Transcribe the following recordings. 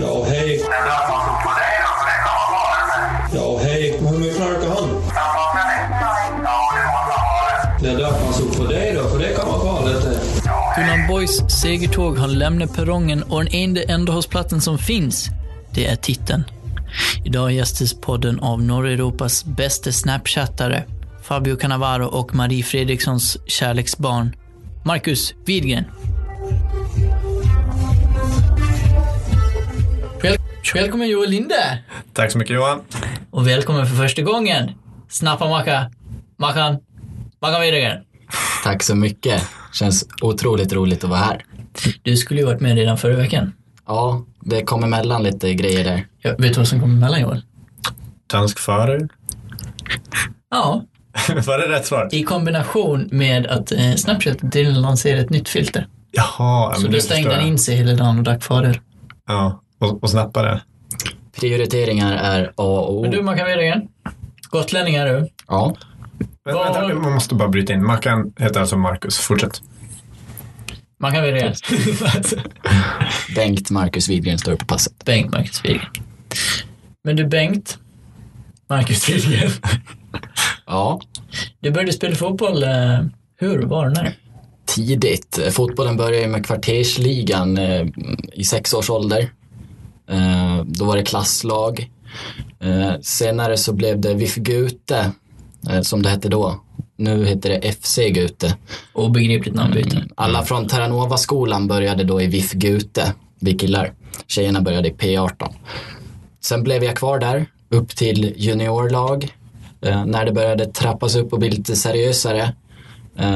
Ja, hej. Ja, hej. Men hur mycket knarkar han? Det döper han så på dig då, för det kan vara farligt det. Eh. Boys segertåg har lämnat perrongen och den enda ändhållsplatsen som finns, det är titeln. Idag gästas podden av norra Europas bästa snapchattare, Fabio Cannavaro och Marie Fredrikssons kärleksbarn, Marcus Widgren. Väl välkommen Joel Linde! Tack så mycket Johan. Och välkommen för första gången, Snappa Macka, Mackan, Mackan Widgren. Tack så mycket. Känns otroligt roligt att vara här. Du skulle ju varit med redan förra veckan. Ja, det kom emellan lite grejer där. Jag vet du vad som kommer emellan Joel? Danskförare. Ja, Var det rätt svar? i kombination med att eh, Snapchat till lanserar ett nytt filter. Jaha, ja, Så men då stängde han jag. in sig hela dagen och drack förder. Ja, och, och snappade. Prioriteringar är A och O. Men du Mackan gotlänning är du. Ja, Men, Vad- vänta, man måste bara bryta in. Mackan heter alltså Marcus. Fortsätt. Mackan Widgren. Bengt Marcus Widgren står på passet. Bengt Marcus Widgren. Men du Bengt, Marcus Widgren. Ja, Du började spela fotboll, eh, hur, var, när? tidigt. Fotbollen började med kvartersligan eh, i sex års ålder. Eh, då var det klasslag. Eh, senare så blev det VIF Gute, eh, som det hette då. Nu heter det FC Gute. Obegripligt namnbyte. Alla från Terranova-skolan började då i VIF Gute, vi killar. Tjejerna började i P18. Sen blev jag kvar där, upp till juniorlag. När det började trappas upp och bli lite seriösare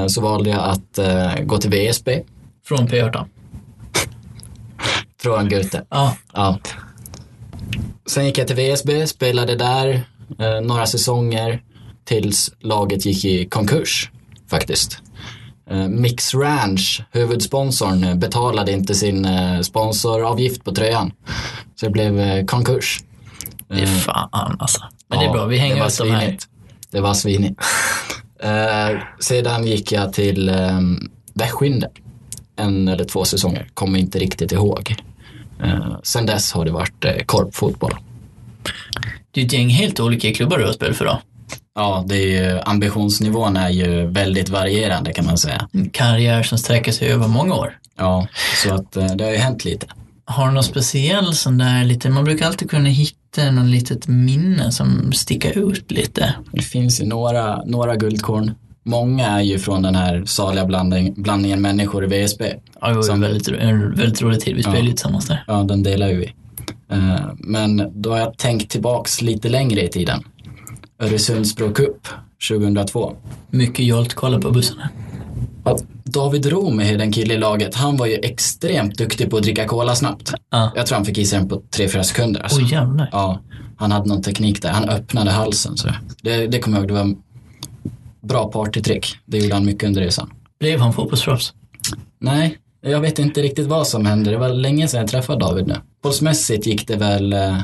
så valde jag att gå till VSB Från P18. Från Gute. Ja, Ja. Sen gick jag till VSB, spelade där eh, några säsonger tills laget gick i konkurs faktiskt. Eh, Mix Ranch, huvudsponsorn, eh, betalade inte sin eh, sponsoravgift på tröjan. Så det blev eh, konkurs. det är fan alltså. Men det är Ja, bra, vi hänger ut de här. Det var svinigt. eh, sedan gick jag till eh, Västskynde. En eller två säsonger, kommer inte riktigt ihåg. Eh, sen dess har det varit eh, korpfotboll. Det är ett gäng helt olika klubbar du har spelat för då. Ja, det är ju, ambitionsnivån är ju väldigt varierande kan man säga. En karriär som sträcker sig över många år. Ja, så att eh, det har ju hänt lite. Har du någon speciell sån där lite, man brukar alltid kunna hitta någon litet minne som sticker ut lite. Det finns ju några, några guldkorn. Många är ju från den här saliga blandning, blandningen människor i VSB. Ja, det var Som- väldigt, en väldigt rolig tid, vi spelade Ja. ju tillsammans där. Ja, den delar ju vi. Eh, Men då har jag tänkt tillbaks lite längre i tiden. Öresundsbro Cup 2002. Mycket jolt, kolla på bussarna. David Romi, den kille i laget, han var ju extremt duktig på att dricka cola snabbt. Ja. Jag tror han fick i sig den på 3-4 sekunder. Alltså. Jävlar. Ja, han hade någon teknik där. Han öppnade halsen. Så det, det kommer jag ihåg, det var bra partytrick. Det gjorde han mycket under resan. Blev han fotbollsproffs? Nej, jag vet inte riktigt vad som hände. Det var länge sedan jag träffade David nu. Fotbollsmässigt gick det väl eh,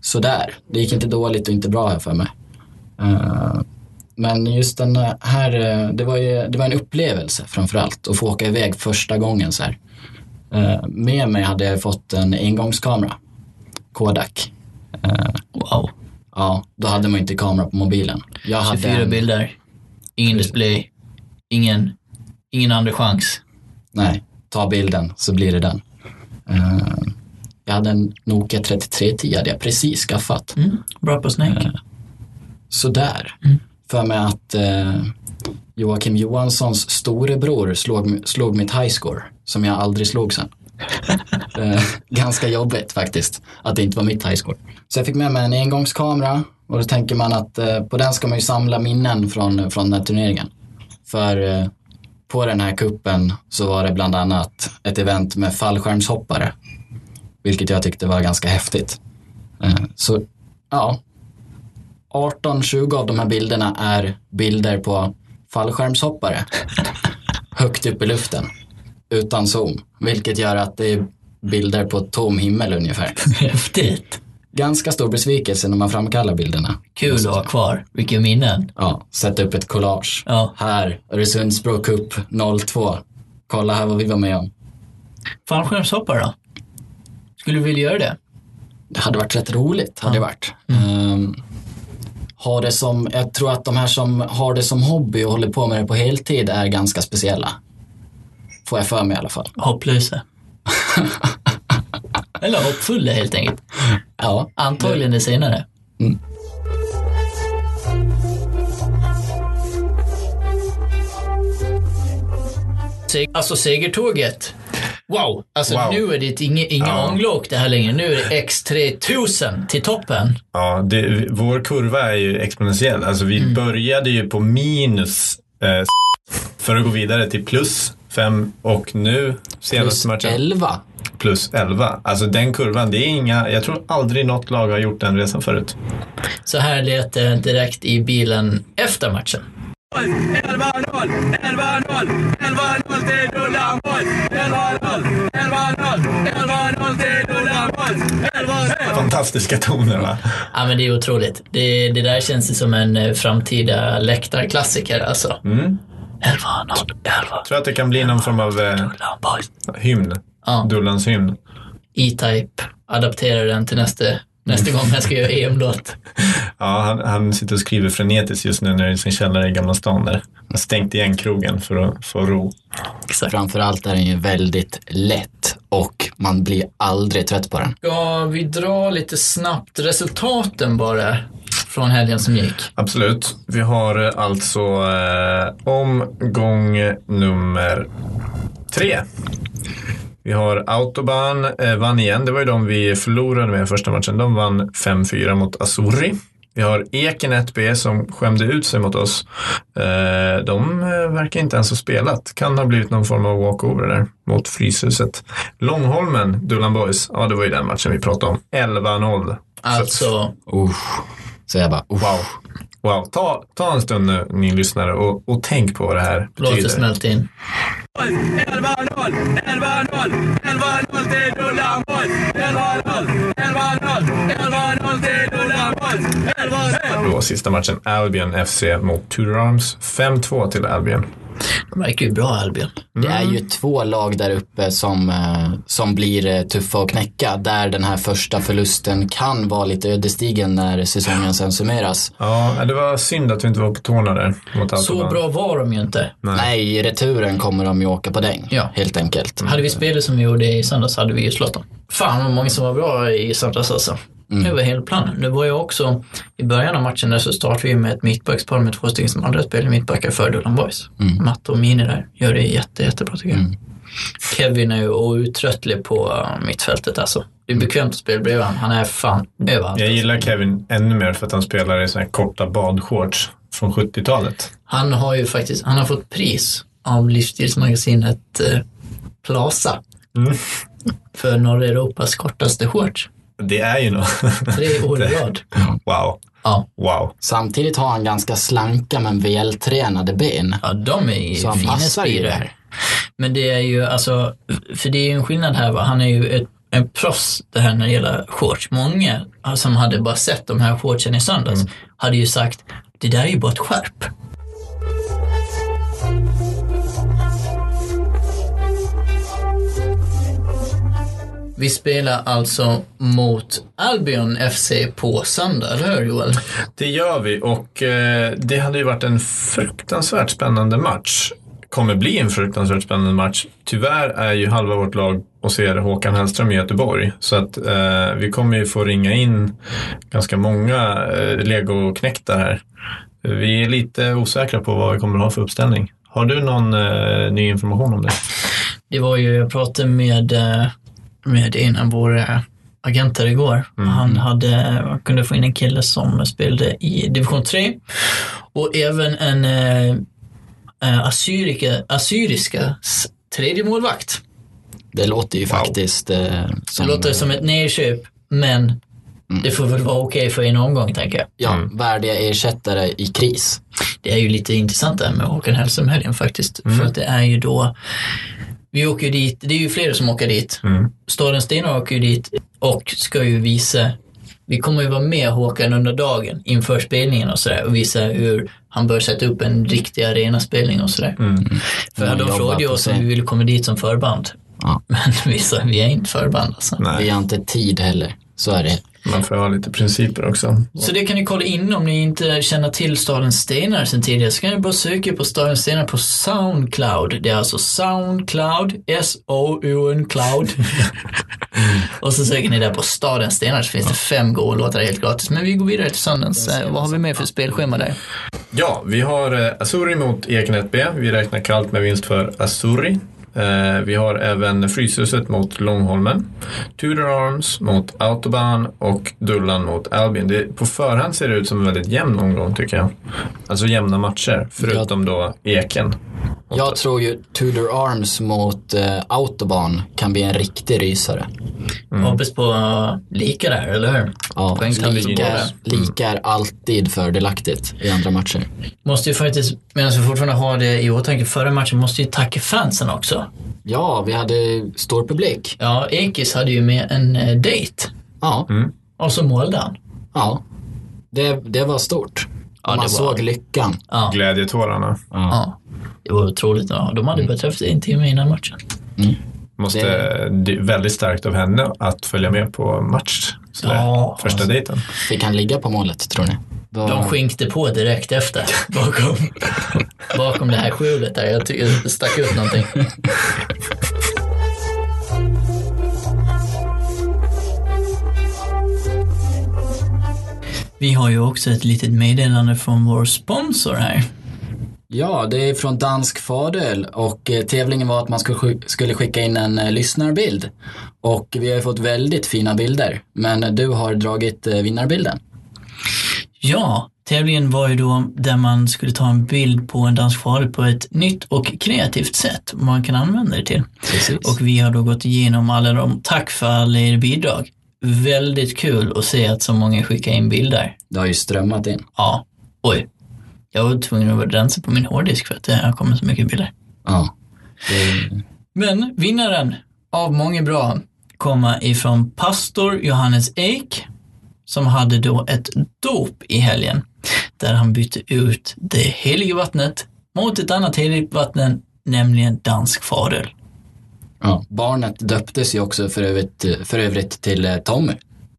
sådär. Det gick inte dåligt och inte bra här för mig. Eh, men just den här, eh, det var ju det var en upplevelse framförallt. Att få åka iväg första gången så här. Med mig hade jag fått en engångskamera. Kodak. Wow. ja, då hade man inte kamera på mobilen. Jag hade 24 en- bilder. Ingen display. Ingen, ingen andra chans. Nej, ta bilden så blir det den. Eh, jag hade en Nokia 3310 hade jag precis skaffat. Mm. Bra på Snake. Sådär. Mm. För mig att eh, Joakim Johanssons storebror slog, slog mitt highscore som jag aldrig slog sen. eh, ganska jobbigt faktiskt att det inte var mitt highscore. Så jag fick med mig en engångskamera och då tänker man att eh, på den ska man ju samla minnen från, från den här turneringen. För eh, på den här kuppen så var det bland annat ett event med fallskärmshoppare. Vilket jag tyckte var ganska häftigt. Eh, så ja, 18-20 av de här bilderna är bilder på fallskärmshoppare. Högt upp i luften. Utan zoom. Vilket gör att det är bilder på tom himmel ungefär. Häftigt. Ganska stor besvikelse när man framkallar bilderna. Kul att ha kvar. Vilka minnen. Ja, sätta upp ett collage. Ja. Här, Öresundsbro Cup 02. Kolla här vad vi var med om. Fallskärmshoppare då? Skulle du vilja göra det? det hade varit rätt roligt. Hade det varit. Ehm, har det som, jag tror att de här som har det som hobby och håller på med det på heltid är ganska speciella. Får jag för mig i alla fall. Hopplösa. Eller hoppfulla helt enkelt. Ja, Antagligen det senare. Mm. Alltså segertåget. Wow! Alltså Wow. nu är det inget inga Ja. ånglok det här längre. Nu är det X3000 till toppen. Ja, det, vår kurva är ju exponentiell. Alltså vi Mm. började ju på minus eh, för att gå vidare till plus 5 och nu senaste plus matchen 11. Plus 11. Alltså den kurvan, det är inga, jag tror aldrig något lag har gjort den resan förut. Så här lät det direkt i bilen efter matchen. 11-0, 11-0, 11-0 till Ulla Boys. 11-0, 11-0, 11-0 till Ulla. 11-0. Fantastiska toner va? Ja men det är otroligt. Det, det där känns ju som en eh, framtida läktarklassiker alltså. Mm. 11-0, 11 Tror att det kan bli någon form av eh, hymn. Ja. Dullans hymn. E-Type adapterar den till nästa, nästa gång jag ska göra EM-låt. Ja, han, han sitter och skriver frenetiskt just nu när i sin källare i Gamla stan där. Han stängt igen krogen för att få ro. Framförallt är den ju väldigt lätt och man blir aldrig trött på den. Ska vi dra lite snabbt resultaten bara från helgen som gick? Absolut. Vi har eh, alltså eh, omgång nummer tre. Vi har Autobahn, eh, vann igen. Det var ju de vi förlorade med första matchen. De vann 5-4 mot Azuri. Vi har Eken 1B som skämde ut sig mot oss. Eh, de eh, verkar inte ens ha spelat. Kan ha blivit någon form av walkover där mot Fryshuset. Långholmen, Dullan Boys. Ja, det var ju den matchen vi pratade om. 11-0. Alltså, Usch. Så jag bara, usch. Wow. Wow. Ta, ta en stund nu, ni lyssnare, och, och tänk på vad det här låt det betyder. smälta in. 11-0, 11-0, 11-0 till Ulla Boys. 11-0, 11-0, 11-0 till Ulla Boys. 11-0. Då sista matchen, Albion FC mot Tudor Arms. 5-2 till Albion. De verkar ju bra Albion. Det är Mm. ju två lag där uppe som, eh, som blir eh, tuffa att knäcka. Där den här första förlusten kan vara lite ödesdigen när säsongen sen summeras. Ja, det var synd att vi inte var på tårna där mot Så bra var de ju inte. Nej, i returen kommer de ju åka på däng. Ja. Helt enkelt. Hade vi spelat som vi gjorde i söndags hade vi ju slått dem. Fan vad många som var bra i söndags alltså. Det var hela planen. Det var ju också, i början av matchen där så startade vi med ett mittbackspar med två stycken som andra spelade mittbackar för Dullan Boys. Matte och Mini där gör det jätte, jättebra tycker jag. Kevin är ju outtröttlig på uh, mittfältet alltså. Det är bekvämt att spela bredvid honom. Han är fan överallt. Jag gillar Kevin ännu mer för att han spelar i såna här korta badshorts från 70-talet. Han har ju faktiskt, han har fått pris av livsstilsmagasinet eh, Plaza. För norra Europas kortaste shorts. Det är ju något. Tre rad. wow. Ja. Wow. Samtidigt har han ganska slanka men vältränade ben. Ja, de är ju Så han fina passar ju spiror. där. Men det är ju alltså, för det är ju en skillnad här va. Han är ju ett, en proffs det här när det gäller shorts. Många som hade bara sett de här shortsen i söndags hade ju sagt, det där är ju bara ett skärp. Vi spelar alltså mot Albion FC på söndag, eller hur Joel? Det gör vi och eh, det hade ju varit en fruktansvärt spännande match. Kommer bli en fruktansvärt spännande match. Tyvärr är ju halva vårt lag och ser Håkan Hellström i Göteborg. Så att eh, vi kommer ju få ringa in ganska många eh, legoknäktar här. Vi är lite osäkra på vad vi kommer ha för uppställning. Har du någon eh, ny information om det? Det var ju, jag pratade med, eh, med en av våra agenter igår. Han hade, kunde få in en kille som spelade i division 3 och även en eh, eh, assyrika, assyriska s- tredje målvakt. Det låter ju faktiskt eh, Det som, låter som ett nedköp, men det får väl vara okej för en omgång tänker jag. ja, värdiga ersättare i kris. Det är ju lite intressant det här med Håkan Hellström helgen faktiskt. För att det är ju då, vi åker ju dit, det är ju flera som åker dit. Staden Stenar åker ju dit och ska ju visa, vi kommer ju vara med Håkan under dagen inför spelningen och sådär och visa hur han bör sätta upp en riktig arenaspelning och sådär. För Mm, de jobba frågade ju oss om vi ville komma dit som förband. Ja. Men vi sa, vi är inte förband alltså. Nej. Vi har inte tid heller. Så är det. Man får ha lite principer också. Så det kan ni kolla in om ni inte känner till Stadens Stenar sen tidigare. Så kan ni bara söka på Stadens Stenar på Soundcloud. Det är alltså Soundcloud, S-O-U-N Cloud. och så söker ni där på Stadens Stenar så finns det fem Go-låtar helt gratis. Men vi går vidare till söndagens. Eh, Vad har vi med för spelschema där? Ja, vi har eh, Asuri mot Ekenäs B. Vi räknar kallt med vinst för Asuri. Eh, Vi har även Fryshuset mot Långholmen. Tudor Arms mot Autobahn och Dullan mot Albion. Det, på förhand ser det ut som en väldigt jämn omgång tycker jag. Alltså jämna matcher, förutom då Eken. Jag tror ju Tudor Arms mot eh, Autobahn kan bli en riktig rysare. Hoppas på uh, lika där, eller hur? Ja, lika, båda. lika är alltid fördelaktigt i andra matcher. Måste ju faktiskt, medan vi fortfarande har det i åtanke, förra matchen måste ju tacka fansen också. Ja, vi hade stor publik. Ja, Ekis hade ju med en eh, dejt. Ja, Och så målade han. ja. Det, det var stort. Ja, Man det var- såg lyckan. Ja. Glädjetårarna. Ja. Det var otroligt. Ja. De hade bara träffats en timme innan matchen. Måste, Det- det är väldigt starkt av henne att följa med på match. Ja, första alltså. dejten. Fick han ligga på målet, tror ni? Då- De skinkte på direkt efter. Bakom, bakom det här skjulet där. Jag tycker det stack ut någonting. Vi har ju också ett litet meddelande från vår sponsor här. Ja, det är från Dansk Fadöl och eh, tävlingen var att man skulle, sk- skulle skicka in en eh, lyssnarbild. Och vi har fått väldigt fina bilder, men du har dragit eh, vinnarbilden. Ja, tävlingen var ju då där man skulle ta en bild på en dansk fadel på ett nytt och kreativt sätt man kan använda det till. Precis. Och vi har då gått igenom alla de, tack för alla er bidrag. Väldigt kul att se att så många skickar in bilder. Det har ju strömmat in. Ja, oj. Jag var tvungen att rensa på min hårddisk för att det har kommit så mycket bilder. Ja. Det, Men vinnaren av många bra kommer ifrån pastor Johannes Ek som hade då ett dop i helgen där han bytte ut det heliga vattnet mot ett annat heligt vatten, nämligen dansk fadel. ja. Barnet döptes ju också för övrigt, för övrigt till eh, Tommy.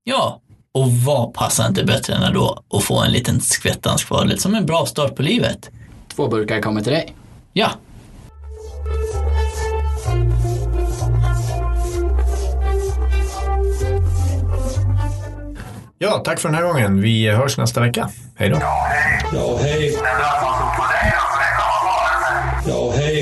Ja, och vad passar inte bättre än då att få en liten skvätt dansk fadel som en bra start på livet? Två burkar kommer till dig. Ja, Ja, tack för den här gången. Vi hörs nästa vecka. Hej då. Ja, hej. Ja, hej.